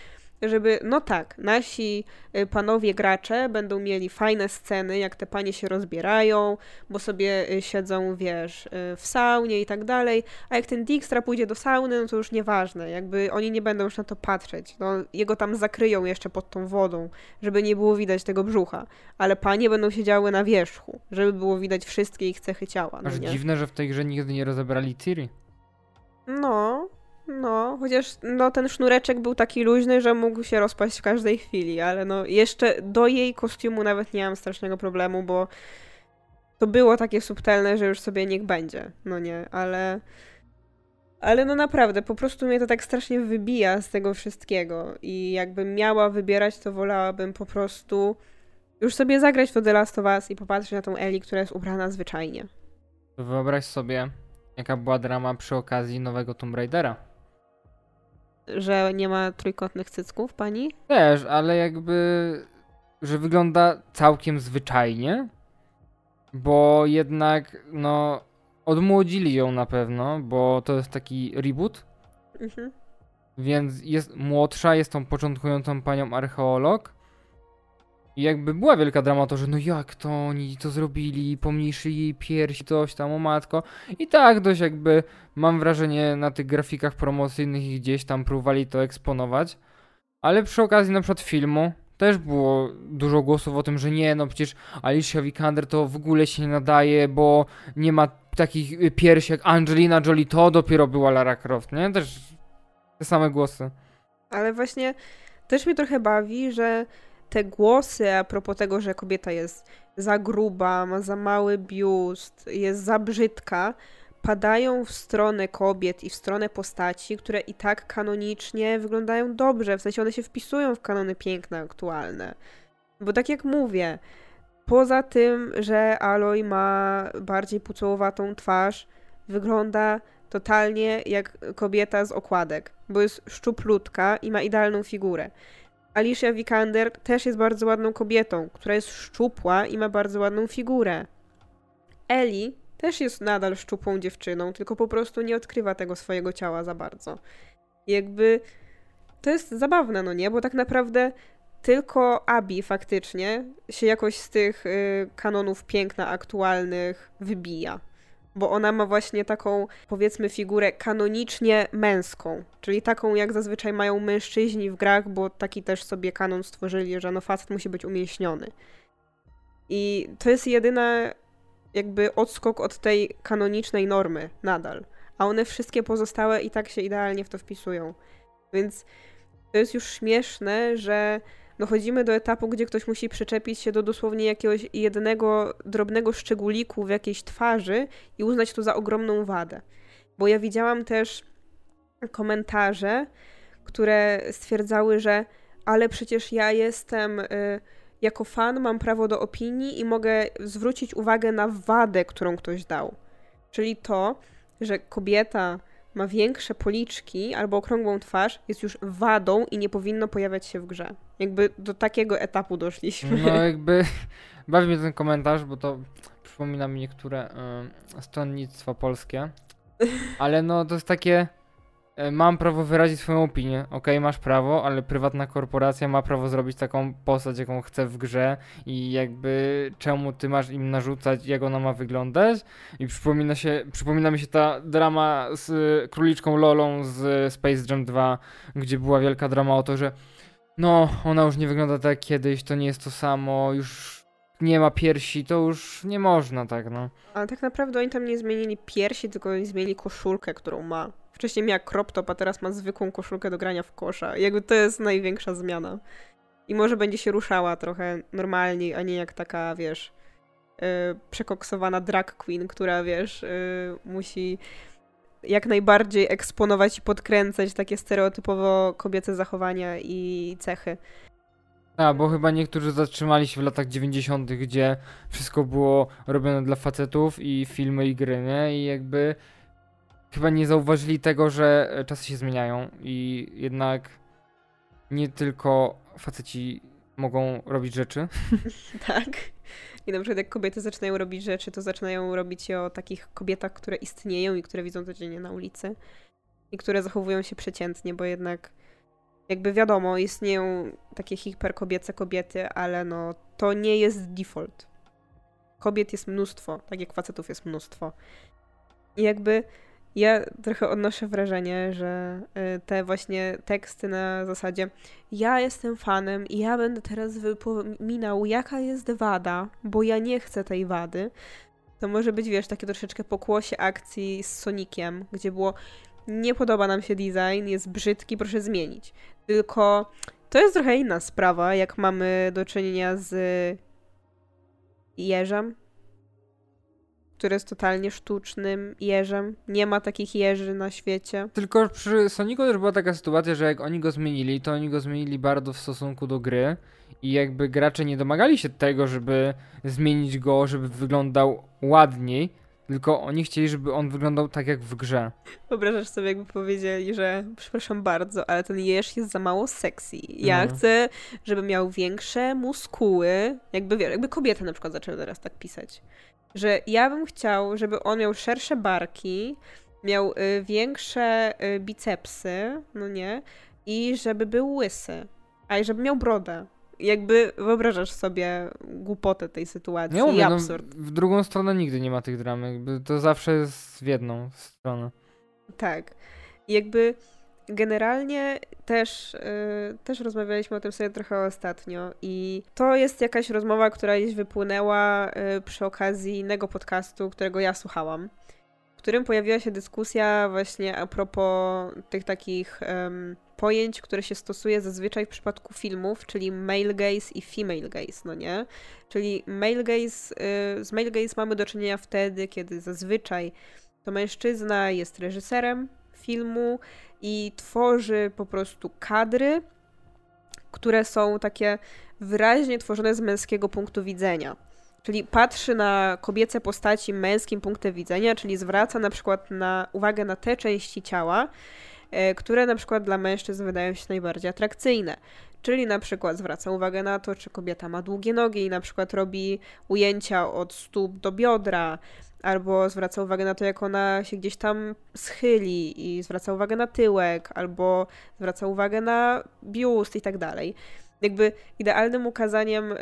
żeby, no tak, nasi y, panowie gracze będą mieli fajne sceny, jak te panie się rozbierają, bo sobie y, siedzą, wiesz, y, w saunie i tak dalej, a jak ten Dijkstra pójdzie do sauny, no to już nieważne, jakby oni nie będą już na to patrzeć, no jego tam zakryją jeszcze pod tą wodą, żeby nie było widać tego brzucha, ale panie będą siedziały na wierzchu, żeby było widać wszystkie ich cechy ciała. No Aż nie? dziwne, że w tej grze nigdy nie rozebrali Ciri. No, no, chociaż no, ten sznureczek był taki luźny, że mógł się rozpaść w każdej chwili, ale no jeszcze do jej kostiumu nawet nie mam strasznego problemu, bo to było takie subtelne, że już sobie niech będzie. No nie, ale. Ale no naprawdę, po prostu mnie to tak strasznie wybija z tego wszystkiego. I jakbym miała wybierać, to wolałabym po prostu już sobie zagrać w The Last of Us i popatrzeć na tą Eli, która jest ubrana zwyczajnie. Wyobraź sobie, jaka była drama przy okazji nowego Tomb Raidera że nie ma trójkątnych cycków pani? Też, ale jakby, że wygląda całkiem zwyczajnie, bo jednak, no, odmłodzili ją na pewno, bo to jest taki reboot. Mhm. Więc jest młodsza, jest tą początkującą panią archeolog. I jakby była wielka drama to, że no jak to oni to zrobili, pomniejszyli jej piersi, coś tam o matko. I tak dość jakby mam wrażenie na tych grafikach promocyjnych i gdzieś tam próbowali to eksponować. Ale przy okazji na przykład filmu też było dużo głosów o tym, że nie, no przecież Alicia Vikander to w ogóle się nie nadaje, bo nie ma takich piersi jak Angelina Jolie, to dopiero była Lara Croft, nie? Też te same głosy. Ale właśnie też mnie trochę bawi, że te głosy a propos tego, że kobieta jest za gruba, ma za mały biust, jest za brzydka, padają w stronę kobiet i w stronę postaci, które i tak kanonicznie wyglądają dobrze, w sensie one się wpisują w kanony piękne aktualne. Bo tak jak mówię, Poza tym, że Aloy ma bardziej pucołowatą twarz, wygląda totalnie jak kobieta z okładek, bo jest szczuplutka i ma idealną figurę. Alicia Vikander też jest bardzo ładną kobietą, która jest szczupła i ma bardzo ładną figurę. Ellie też jest nadal szczupłą dziewczyną, tylko po prostu nie odkrywa tego swojego ciała za bardzo. Jakby to jest zabawne, no nie? Bo tak naprawdę tylko Abi faktycznie się jakoś z tych y, kanonów piękna aktualnych wybija. Bo ona ma właśnie taką, powiedzmy, figurę kanonicznie męską, czyli taką, jak zazwyczaj mają mężczyźni w grach, bo taki też sobie kanon stworzyli, że no facet musi być umięśniony. I to jest jedyna jakby odskok od tej kanonicznej normy nadal. A one wszystkie pozostałe i tak się idealnie w to wpisują. Więc to jest już śmieszne, że dochodzimy do etapu, gdzie ktoś musi przyczepić się do dosłownie jakiegoś jednego drobnego szczególiku w jakiejś twarzy i uznać to za ogromną wadę. Bo ja widziałam też komentarze, które stwierdzały, że ale przecież ja jestem y, jako fan mam prawo do opinii i mogę zwrócić uwagę na wadę, którą ktoś dał. Czyli to, że kobieta ma większe policzki albo okrągłą twarz, jest już wadą i nie powinno pojawiać się w grze. Jakby do takiego etapu doszliśmy. No jakby bawi mnie ten komentarz, bo to przypomina mi niektóre y, stronnictwa polskie. Ale no to jest takie mam prawo wyrazić swoją opinię. Okay, masz prawo, ale prywatna korporacja ma prawo zrobić taką postać, jaką chce w grze i jakby czemu ty masz im narzucać, jak ona ma wyglądać. I przypomina, się, przypomina mi się ta drama z króliczką Lolą z Space Jam 2, gdzie była wielka drama o to, że no, ona już nie wygląda tak jak kiedyś, to nie jest to samo, już nie ma piersi, to już nie można tak, no. Ale tak naprawdę oni tam nie zmienili piersi, tylko oni zmienili koszulkę, którą ma. Wcześniej miała crop top, a teraz ma zwykłą koszulkę do grania w kosza. jakby to jest największa zmiana. I może będzie się ruszała trochę normalniej, a nie jak taka, wiesz, yy, przekoksowana drag queen, która, wiesz, yy, musi jak najbardziej eksponować i podkręcać takie stereotypowo kobiece zachowania i cechy. A, bo chyba niektórzy zatrzymali się w latach 90., gdzie wszystko było robione dla facetów i filmy i gry, nie? I jakby chyba nie zauważyli tego, że e, czasy się zmieniają i jednak nie tylko faceci mogą robić rzeczy. tak. I na przykład jak kobiety zaczynają robić rzeczy, to zaczynają robić je o takich kobietach, które istnieją i które widzą codziennie na ulicy. I które zachowują się przeciętnie, bo jednak jakby wiadomo, istnieją takie hiperkobiece kobiety, ale no to nie jest default. Kobiet jest mnóstwo, tak jak facetów jest mnóstwo. I jakby ja trochę odnoszę wrażenie, że y, te właśnie teksty na zasadzie ja jestem fanem i ja będę teraz wypominał, jaka jest wada, bo ja nie chcę tej wady. To może być, wiesz, takie troszeczkę pokłosie akcji z Sonikiem, gdzie było nie podoba nam się design, jest brzydki, proszę zmienić. Tylko to jest trochę inna sprawa, jak mamy do czynienia z jeżem, który jest totalnie sztucznym jeżem. Nie ma takich jeży na świecie. Tylko przy Sonicu też była taka sytuacja, że jak oni go zmienili, to oni go zmienili bardzo w stosunku do gry i jakby gracze nie domagali się tego, żeby zmienić go, żeby wyglądał ładniej, tylko oni chcieli, żeby on wyglądał tak jak w grze. Wyobrażasz sobie, jakby powiedzieli, że przepraszam bardzo, ale ten jeż jest za mało sexy. Ja no. chcę, żeby miał większe muskuły. Jakby, jakby kobiety na przykład zaczęły teraz tak pisać że ja bym chciał, żeby on miał szersze barki, miał y, większe y, bicepsy, no nie, i żeby był łysy, a i żeby miał brodę. Jakby wyobrażasz sobie głupotę tej sytuacji nie i no, absurd. No, w drugą stronę nigdy nie ma tych dram, jakby to zawsze jest w jedną stronę. Tak. Jakby Generalnie też, yy, też rozmawialiśmy o tym sobie trochę ostatnio i to jest jakaś rozmowa, która gdzieś wypłynęła yy, przy okazji innego podcastu, którego ja słuchałam, w którym pojawiła się dyskusja właśnie a propos tych takich um, pojęć, które się stosuje zazwyczaj w przypadku filmów, czyli male gaze i female gaze, no nie? Czyli male gaze, yy, z male gaze mamy do czynienia wtedy, kiedy zazwyczaj to mężczyzna jest reżyserem filmu i tworzy po prostu kadry, które są takie wyraźnie tworzone z męskiego punktu widzenia. Czyli patrzy na kobiece postaci męskim punktem widzenia, czyli zwraca na przykład na uwagę na te części ciała, e, które na przykład dla mężczyzn wydają się najbardziej atrakcyjne. Czyli na przykład zwraca uwagę na to, czy kobieta ma długie nogi i na przykład robi ujęcia od stóp do biodra, albo zwraca uwagę na to, jak ona się gdzieś tam schyli i zwraca uwagę na tyłek, albo zwraca uwagę na biust i tak dalej. Jakby idealnym ukazaniem y,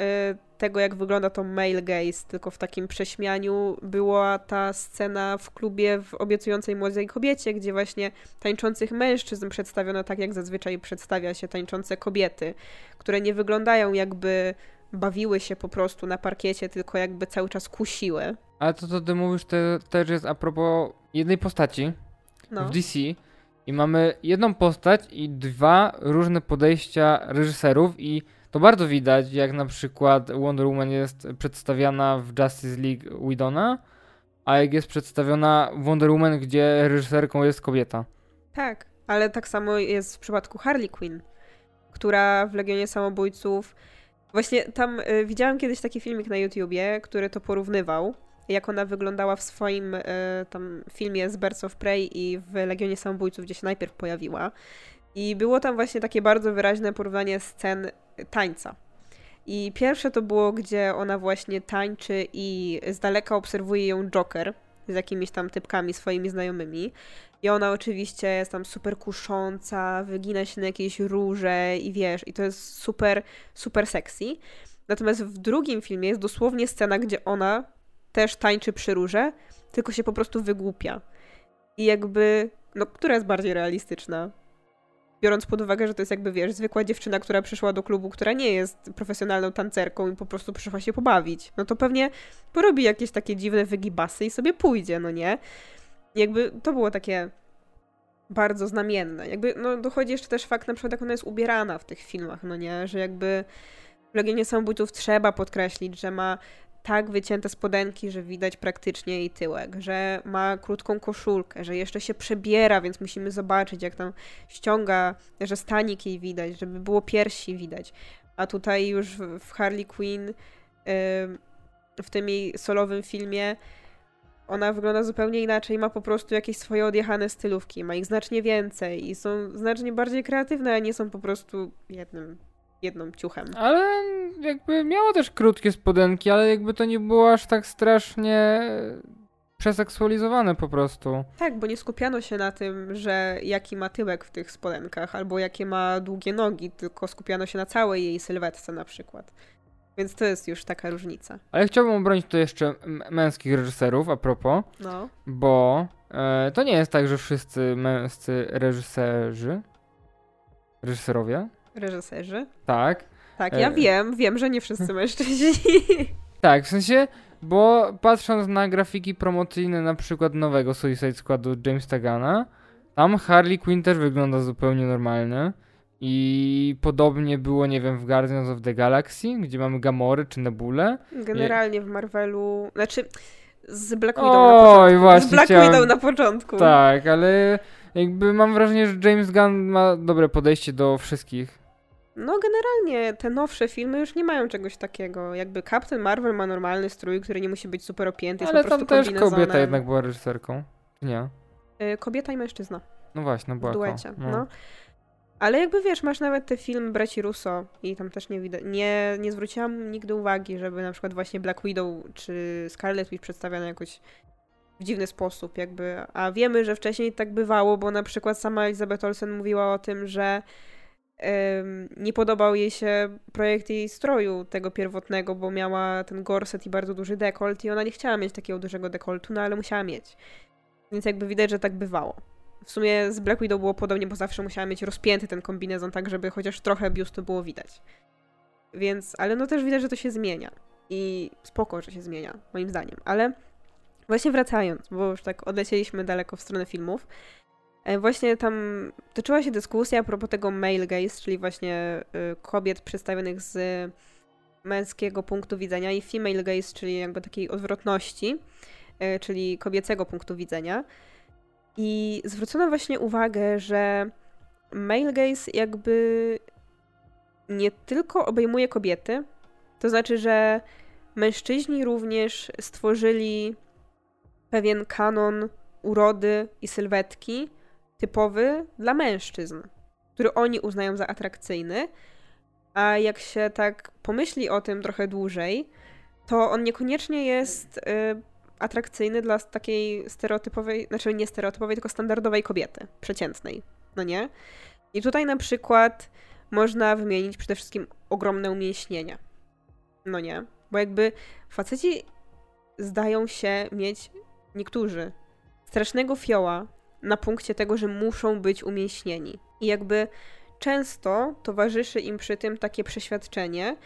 tego, jak wygląda to male gaze, tylko w takim prześmianiu, była ta scena w klubie w obiecującej młodej kobiecie, gdzie właśnie tańczących mężczyzn przedstawiono tak, jak zazwyczaj przedstawia się tańczące kobiety, które nie wyglądają jakby bawiły się po prostu na parkiecie, tylko jakby cały czas kusiły. Ale to, co ty mówisz, to też jest a propos jednej postaci No. w DC. I mamy jedną postać i dwa różne podejścia reżyserów i to bardzo widać, jak na przykład Wonder Woman jest przedstawiana w Justice League Widona, a jak jest przedstawiona Wonder Woman, gdzie reżyserką jest kobieta. Tak, ale tak samo jest w przypadku Harley Quinn, która w Legionie Samobójców. Właśnie tam y, widziałam kiedyś taki filmik na YouTubie, który to porównywał, jak ona wyglądała w swoim y, tam filmie z Birds of Prey i w Legionie Samobójców, gdzie się najpierw pojawiła. I było tam właśnie takie bardzo wyraźne porównanie scen tańca. I pierwsze to było, gdzie ona właśnie tańczy i z daleka obserwuje ją Joker z jakimiś tam typkami swoimi znajomymi. I ona oczywiście jest tam super kusząca, wygina się na jakieś róże i wiesz, i to jest super, super sexy. Natomiast w drugim filmie jest dosłownie scena, gdzie ona też tańczy przy róże, tylko się po prostu wygłupia. I jakby, no, która jest bardziej realistyczna? Biorąc pod uwagę, że to jest jakby, wiesz, zwykła dziewczyna, która przyszła do klubu, która nie jest profesjonalną tancerką i po prostu przyszła się pobawić. No to pewnie porobi jakieś takie dziwne wygibasy i sobie pójdzie, no nie? Jakby to było takie bardzo znamienne. Jakby, no dochodzi jeszcze też fakt na przykład, jak ona jest ubierana w tych filmach, no nie? Że jakby w Legionie Samobójców trzeba podkreślić, że ma tak wycięte spodenki, że widać praktycznie jej tyłek, że ma krótką koszulkę, że jeszcze się przebiera, więc musimy zobaczyć, jak tam ściąga, że stanik jej widać, żeby było piersi widać. A tutaj już w Harley Quinn, w tym jej solowym filmie, ona wygląda zupełnie inaczej, ma po prostu jakieś swoje odjechane stylówki, ma ich znacznie więcej i są znacznie bardziej kreatywne, a nie są po prostu jednym, jedną ciuchem. Ale jakby miała też krótkie spodenki, ale jakby to nie było aż tak strasznie przeseksualizowane po prostu. Tak, bo nie skupiano się na tym, że jaki ma tyłek w tych spodenkach, albo jakie ma długie nogi, tylko skupiano się na całej jej sylwetce na przykład. Więc to jest już taka różnica. Ale chciałbym obronić tu jeszcze męskich reżyserów a propos, No. bo e, to nie jest tak, że wszyscy męscy reżyserzy, reżyserowie, Reżyserzy. tak, Tak, ja E. wiem, wiem, że nie wszyscy mężczyźni. tak, w sensie, bo patrząc na grafiki promocyjne na przykład nowego Suicide Squadu Jamesa Gana, tam Harley Quinn też wygląda zupełnie normalnie. I podobnie było, nie wiem, w Guardians of the Galaxy, gdzie mamy Gamory czy Nebulę. Generalnie w Marvelu, znaczy z Black Widow na początku. Właśnie z Black chciałem... Widow na początku. Tak, ale jakby mam wrażenie, że James Gunn ma dobre podejście do wszystkich. No generalnie te nowsze filmy już nie mają czegoś takiego. Jakby Captain Marvel ma normalny strój, który nie musi być super opięty, Ale po tam też kobieta jednak była reżyserką. Nie. Y, Kobieta i mężczyzna No właśnie, była w duecie. No. Ale jakby wiesz, masz nawet te film braci Russo i tam też nie widać. Nie, nie zwróciłam nigdy uwagi, żeby na przykład właśnie Black Widow czy Scarlet Witch przedstawiane jakoś w dziwny sposób, jakby. A wiemy, że wcześniej tak bywało, bo na przykład sama Elizabeth Olsen mówiła o tym, że nie podobał jej się projekt jej stroju tego pierwotnego, bo miała ten gorset i bardzo duży dekolt i ona nie chciała mieć takiego dużego dekoltu, no ale musiała mieć. Więc jakby widać, że tak bywało. W sumie z Black Widow było podobnie, bo zawsze musiała mieć rozpięty ten kombinezon, tak żeby chociaż trochę biustu było widać. Więc, ale no też widać, że to się zmienia. I spoko, że się zmienia, moim zdaniem. Ale właśnie wracając, bo już tak odlecieliśmy daleko w stronę filmów, właśnie tam toczyła się dyskusja a propos tego male gaze, czyli właśnie y, kobiet przedstawionych z męskiego punktu widzenia i female gaze, czyli jakby takiej odwrotności, y, czyli kobiecego punktu widzenia. I zwrócono właśnie uwagę, że male gaze jakby nie tylko obejmuje kobiety, to znaczy, że mężczyźni również stworzyli pewien kanon urody i sylwetki typowy dla mężczyzn, który oni uznają za atrakcyjny. A jak się tak pomyśli o tym trochę dłużej, to on niekoniecznie jest y, atrakcyjny dla takiej stereotypowej, znaczy nie stereotypowej, tylko standardowej kobiety, przeciętnej, no nie? I tutaj na przykład można wymienić przede wszystkim ogromne umięśnienia. No nie? Bo jakby faceci zdają się mieć niektórzy strasznego fioła na punkcie tego, że muszą być umięśnieni. I jakby często towarzyszy im przy tym takie przeświadczenie,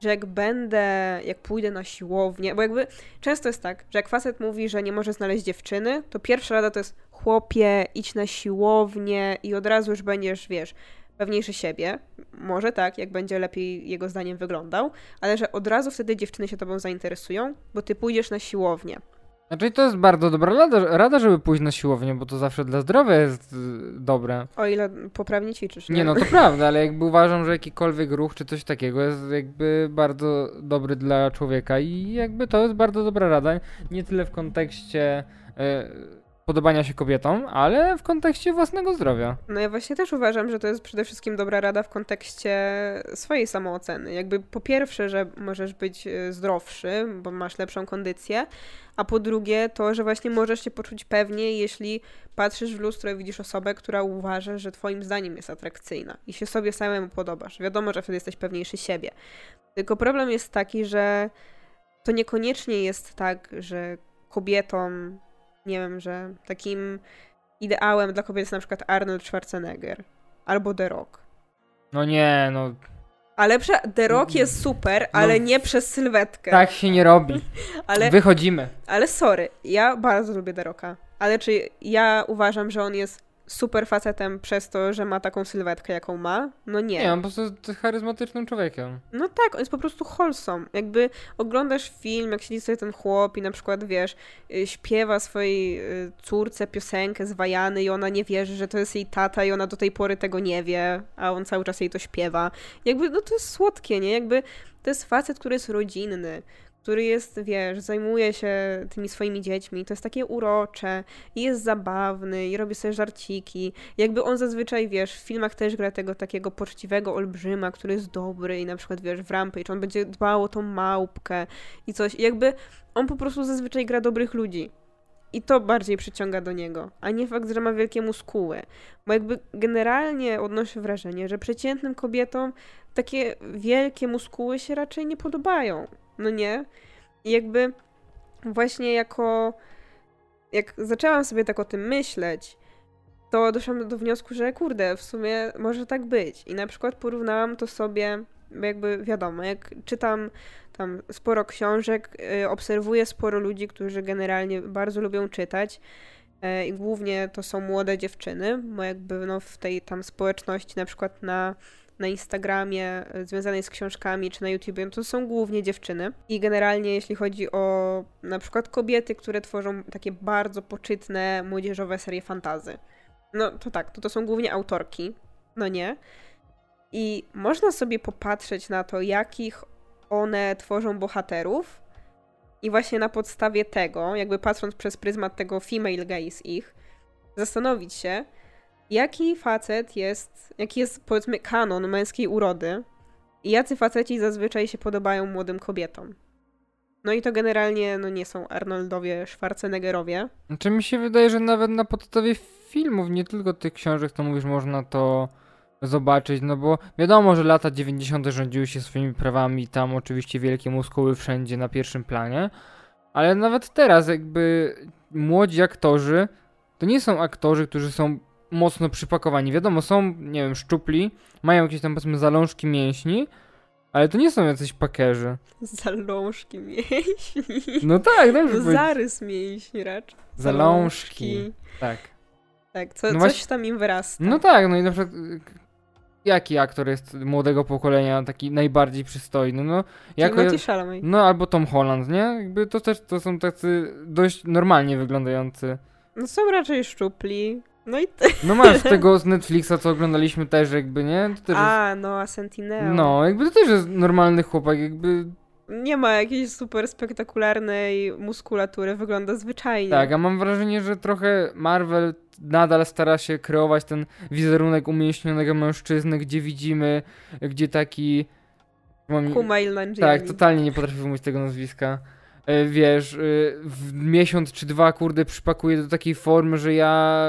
że jak będę, jak pójdę na siłownię, bo jakby często jest tak, że jak facet mówi, że nie może znaleźć dziewczyny, to pierwsza rada to jest chłopie, idź na siłownię i od razu już będziesz, wiesz, pewniejszy siebie. Może tak, jak będzie lepiej jego zdaniem wyglądał, ale że od razu wtedy dziewczyny się tobą zainteresują, bo ty pójdziesz na siłownię. Znaczy to jest bardzo dobra rada, rada, żeby pójść na siłownię, bo to zawsze dla zdrowia jest y, dobre. O ile poprawnie ćwiczysz. Nie, nie no to prawda, ale jakby uważam, że jakikolwiek ruch czy coś takiego jest jakby bardzo dobry dla człowieka i jakby to jest bardzo dobra rada. Nie tyle w kontekście... Y, podobania się kobietom, ale w kontekście własnego zdrowia. No ja właśnie też uważam, że to jest przede wszystkim dobra rada w kontekście swojej samooceny. Jakby po pierwsze, że możesz być e, zdrowszy, bo masz lepszą kondycję, a po drugie to, że właśnie możesz się poczuć pewnie, jeśli patrzysz w lustro i widzisz osobę, która uważa, że twoim zdaniem jest atrakcyjna i się sobie samemu podobasz. Wiadomo, że wtedy jesteś pewniejszy siebie. Tylko problem jest taki, że to niekoniecznie jest tak, że kobietom nie wiem, że takim ideałem dla kobiet jest na przykład Arnold Schwarzenegger albo The Rock. No nie, no. Ale prze- The Rock jest super, no, ale nie przez sylwetkę. Tak się nie robi. ale, Wychodzimy. Ale sorry, ja bardzo lubię The Rocka. Ale czy ja uważam, że on jest super facetem przez to, że ma taką sylwetkę, jaką ma? No nie. Nie, on po prostu jest charyzmatycznym człowiekiem. No tak, on jest po prostu wholesome. Jakby oglądasz film, jak siedzi sobie ten chłop i na przykład, wiesz, y, śpiewa swojej y, córce piosenkę z Wajany i ona nie wierzy, że to jest jej tata i ona do tej pory tego nie wie, a on cały czas jej to śpiewa. Jakby, no to jest słodkie, nie? Jakby to jest facet, który jest rodzinny, który jest, wiesz, zajmuje się tymi swoimi dziećmi, to jest takie urocze i jest zabawny i robi sobie żarciki. Jakby on zazwyczaj, wiesz, w filmach też gra tego takiego poczciwego olbrzyma, który jest dobry i na przykład, wiesz, w Rampage on będzie dbał o tą małpkę i coś. I jakby on po prostu zazwyczaj gra dobrych ludzi. I to bardziej przyciąga do niego, a nie fakt, że ma wielkie muskuły. Bo jakby generalnie odnoszę wrażenie, że przeciętnym kobietom takie wielkie muskuły się raczej nie podobają no nie? I jakby właśnie jako jak zaczęłam sobie tak o tym myśleć, to doszłam do wniosku, że kurde, w sumie może tak być. I na przykład porównałam to sobie, jakby wiadomo, jak czytam tam sporo książek, yy, obserwuję sporo ludzi, którzy generalnie bardzo lubią czytać. Yy, I głównie to są młode dziewczyny, bo jakby no, w tej tam społeczności, na przykład na na Instagramie e, związanej z książkami czy na YouTubie, to są głównie dziewczyny. I generalnie jeśli chodzi o na przykład kobiety, które tworzą takie bardzo poczytne, młodzieżowe serie fantazy. No to tak, to, to są głównie autorki, no nie? I można sobie popatrzeć na to, jakich one tworzą bohaterów i właśnie na podstawie tego, jakby patrząc przez pryzmat tego female gaze ich, zastanowić się, jaki facet jest, jaki jest powiedzmy kanon męskiej urody i jacy faceci zazwyczaj się podobają młodym kobietom. No i to generalnie no nie są Arnoldowie, Schwarzeneggerowie. Znaczy mi się wydaje, że nawet na podstawie filmów, nie tylko tych książek, to mówisz, można to zobaczyć, no bo wiadomo, że lata 90. rządziły się swoimi prawami, tam oczywiście wielkie muskuły wszędzie na pierwszym planie, ale nawet teraz jakby młodzi aktorzy to nie są aktorzy, którzy są mocno przypakowani. Wiadomo, są, nie wiem, szczupli, mają jakieś tam powiedzmy zalążki mięśni, ale to nie są jacyś pakerzy. Zalążki mięśni. No tak, dobrze no, Zarys mięśni raczej. Zalążki. Zalążki. Tak. Tak, co, no coś właśnie... tam im wyrasta. No tak, no i na przykład jaki aktor jest młodego pokolenia taki najbardziej przystojny? No, jako. No albo Tom Holland, nie? Jakby to też to są tacy dość normalnie wyglądający. No są raczej szczupli. No i ty. No masz tego z Netflixa, co oglądaliśmy też jakby, nie? To też A, jest... no, a Sentinel. No, jakby to też jest normalny chłopak, jakby... nie ma jakiejś super spektakularnej muskulatury, wygląda zwyczajnie. Tak, a mam wrażenie, że trochę Marvel nadal stara się kreować ten wizerunek umięśnionego mężczyzny, gdzie widzimy, gdzie taki... mam- Kumail Nanjiani. Tak, totalnie nie potrafię wymówić tego nazwiska. E, Wiesz, e, w miesiąc czy dwa, kurde, przypakuje do takiej formy, że ja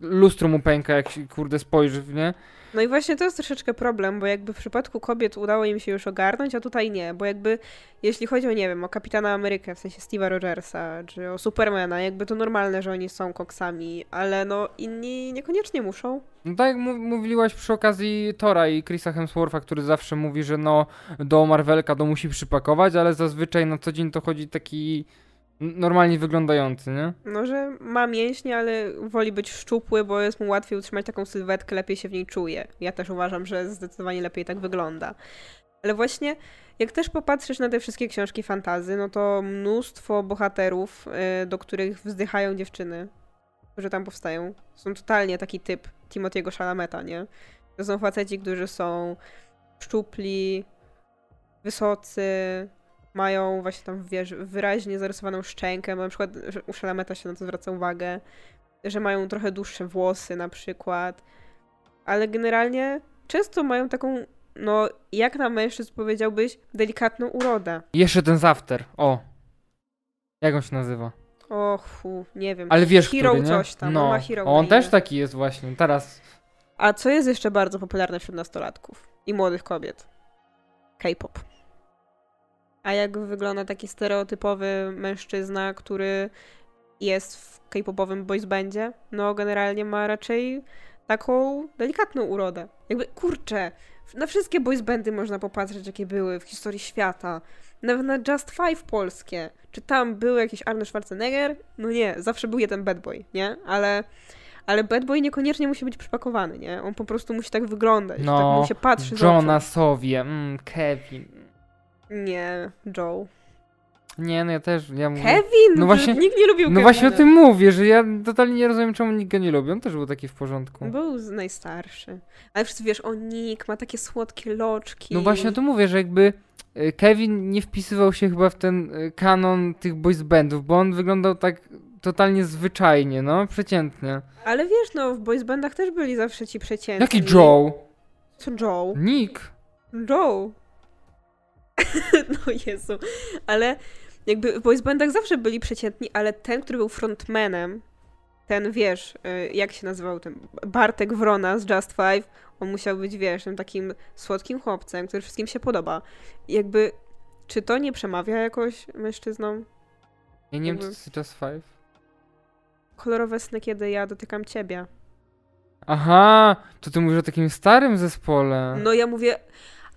lustro mu pęka, jak się, kurde, spojrzy, nie? No i właśnie to jest troszeczkę problem, bo jakby w przypadku kobiet udało im się już ogarnąć, a tutaj nie, bo jakby jeśli chodzi o, nie wiem, o Kapitana Amerykę, w sensie Steve'a Rogersa, czy o Supermana, jakby to normalne, że oni są koksami, ale no inni niekoniecznie muszą. No tak jak mówiłaś przy okazji Tora i Chrisa Hemswortha, który zawsze mówi, że no do Marvelka to musi przypakować, ale zazwyczaj na co dzień to chodzi taki normalnie wyglądający, nie? No, że ma mięśnie, ale woli być szczupły, bo jest mu łatwiej utrzymać taką sylwetkę, lepiej się w niej czuje. Ja też uważam, że zdecydowanie lepiej tak wygląda. Ale właśnie, jak też popatrzysz na te wszystkie książki fantazy, no to mnóstwo bohaterów, y, do których wzdychają dziewczyny, którzy tam powstają, są totalnie taki typ Timothy'ego Chalameta, nie? To są faceci, którzy są szczupli, wysocy, mają właśnie tam, wiesz, wyraźnie zarysowaną szczękę, bo na przykład u Chalameta się na to zwraca uwagę, że mają trochę dłuższe włosy na przykład, ale generalnie często mają taką, no jak na mężczyzn powiedziałbyś, delikatną urodę. Jeszcze ten Zafter, o. Jak on się nazywa? Och, nie wiem. Ale wiesz, Hero który, nie? coś tam, no, hero on też taki jest właśnie, teraz. A co jest jeszcze bardzo popularne wśród nastolatków i młodych kobiet? K-pop. A jak wygląda taki stereotypowy mężczyzna, który jest w K-popowym boys bandzie? No, generalnie ma raczej taką delikatną urodę. Jakby, kurczę, na wszystkie boys bandy można popatrzeć, jakie były w historii świata. Nawet na Just Five polskie. Czy tam był jakiś Arnold Schwarzenegger? No nie, zawsze był jeden bad boy, nie? Ale ale bad boy niekoniecznie musi być przypakowany, nie? On po prostu musi tak wyglądać, że tak No, mu się patrzy. Jonasowie, mm, Kevin. Nie, Joe. Nie, no ja też, ja mówię... Kevin? No właśnie- Nikt nie lubił No Kevina. właśnie o tym mówię, że ja totalnie nie rozumiem, czemu nikt go nie lubi. On też był taki w porządku. Był z- najstarszy. Ale wszyscy wiesz, o Nick, ma takie słodkie loczki. No właśnie o tym mówię, że jakby e, Kevin nie wpisywał się chyba w ten e, kanon tych boys bandów, bo on wyglądał tak totalnie zwyczajnie, no, przeciętnie. Ale wiesz, no w boys bandach też byli zawsze ci przeciętni. Jaki Joe? Co Joe? Nick. Joe. no Jezu. Ale jakby w boys bandach zawsze byli przeciętni, ale ten, który był frontmanem, ten wiesz, y, jak się nazywał ten Bartek Wrona z Just Five, on musiał być, wiesz, tym takim słodkim chłopcem, który wszystkim się podoba. Jakby, czy to nie przemawia jakoś mężczyznom? Ja nie wiem, co to jest Just Five. Kolorowe sny, kiedy ja dotykam ciebie. Aha, to ty mówisz o takim starym zespole. No ja mówię,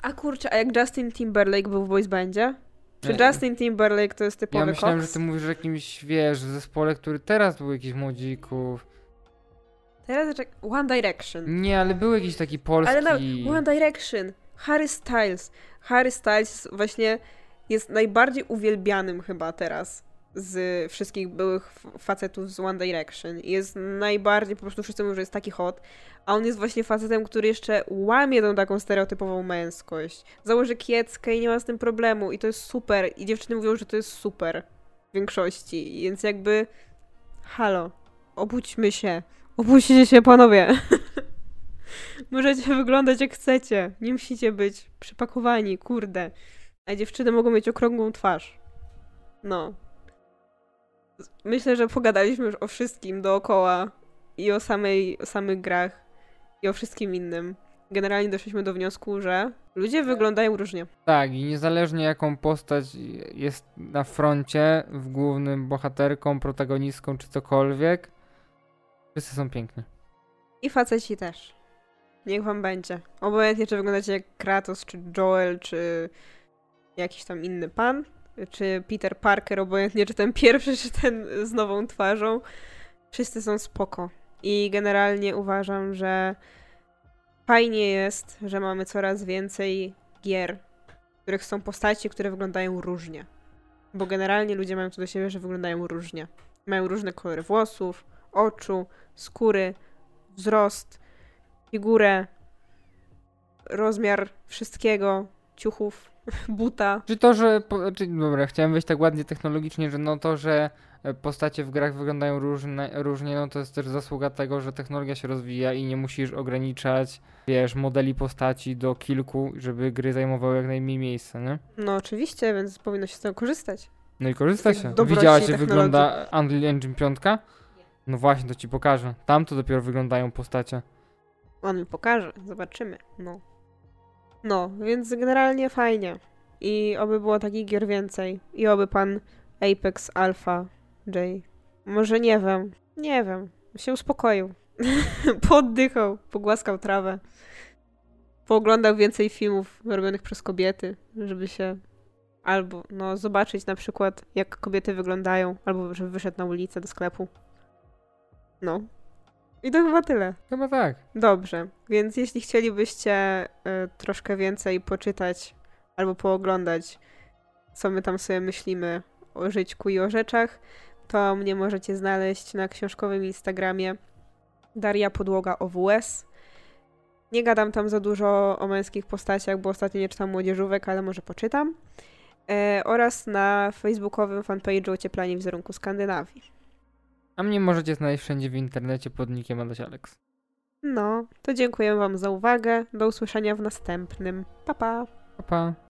a kurczę, a jak Justin Timberlake był w boys bandzie? Czy Nie. Justin Timberlake to jest typowy ja myślałem, koks? że ty mówisz o jakimś, wiesz, zespole, który teraz był jakiś młodzików. Teraz One Direction. Nie, ale był jakiś taki polski... Ale na One Direction. Harry Styles. Harry Styles właśnie jest najbardziej uwielbianym chyba teraz z wszystkich byłych facetów z One Direction. Jest najbardziej, po prostu wszyscy mówią, że jest taki hot. A on jest właśnie facetem, który jeszcze łamie tą taką stereotypową męskość. Założy kieckę i nie ma z tym problemu. I to jest super. I dziewczyny mówią, że to jest super. W większości. Więc jakby... Halo. Obudźmy się. Obudźcie się, panowie. Możecie wyglądać jak chcecie. Nie musicie być przypakowani, kurde. A dziewczyny mogą mieć okrągłą twarz. No. Myślę, że pogadaliśmy już o wszystkim dookoła i o, samej, o samych grach i o wszystkim innym. Generalnie doszliśmy do wniosku, że ludzie wyglądają różnie. Tak, i niezależnie jaką postać jest na froncie, w głównym bohaterką, protagonistką czy cokolwiek, wszyscy są piękni. I faceci też. Niech wam będzie. Obojętnie, czy wyglądacie jak Kratos, czy Joel, czy jakiś tam inny pan, czy Peter Parker, obojętnie, czy ten pierwszy, czy ten z nową twarzą. Wszyscy są spoko. I generalnie uważam, że fajnie jest, że mamy coraz więcej gier, w których są postaci, które wyglądają różnie. Bo generalnie ludzie mają to do siebie, że wyglądają różnie. Mają różne kolory włosów, oczu, skóry, wzrost, figurę, rozmiar wszystkiego. ciuchów, buta. Czy to, że. Czy, dobra, chciałem wejść tak ładnie technologicznie, że no to, że e, postacie w grach wyglądają różne, różnie, no to jest też zasługa tego, że technologia się rozwija i nie musisz ograniczać, wiesz, modeli postaci do kilku, żeby gry zajmowały jak najmniej miejsca, nie? No oczywiście, więc powinno się z tego korzystać. No i korzysta się. Widziałaś, jak wygląda Unreal Engine 5? No właśnie, to ci pokażę. Tam to dopiero wyglądają postacie. On mi pokaże, zobaczymy. No. No, więc generalnie fajnie. I oby było takich gier więcej. I oby pan Apex Alpha J. Może nie wiem. Nie wiem. Się uspokoił. Poddychał, pogłaskał trawę. Pooglądał więcej filmów robionych przez kobiety, żeby się albo no, zobaczyć na przykład, jak kobiety wyglądają, albo żeby wyszedł na ulicę do sklepu. No. I to chyba tyle. Chyba tak. Dobrze, więc jeśli chcielibyście y, troszkę więcej poczytać albo pooglądać, co my tam sobie myślimy o żyćku i o rzeczach, to mnie możecie znaleźć na książkowym Instagramie Daria Podłoga OWS. Nie gadam tam za dużo o męskich postaciach, bo ostatnio nie czytam młodzieżówek, ale może poczytam. E, oraz na facebookowym fanpage'u Ocieplanie wizerunku Skandynawii. A mnie możecie znaleźć wszędzie w internecie pod nickiem Adaś Alex. No, to dziękuję Wam za uwagę. Do usłyszenia w następnym. Pa, pa! Pa, pa.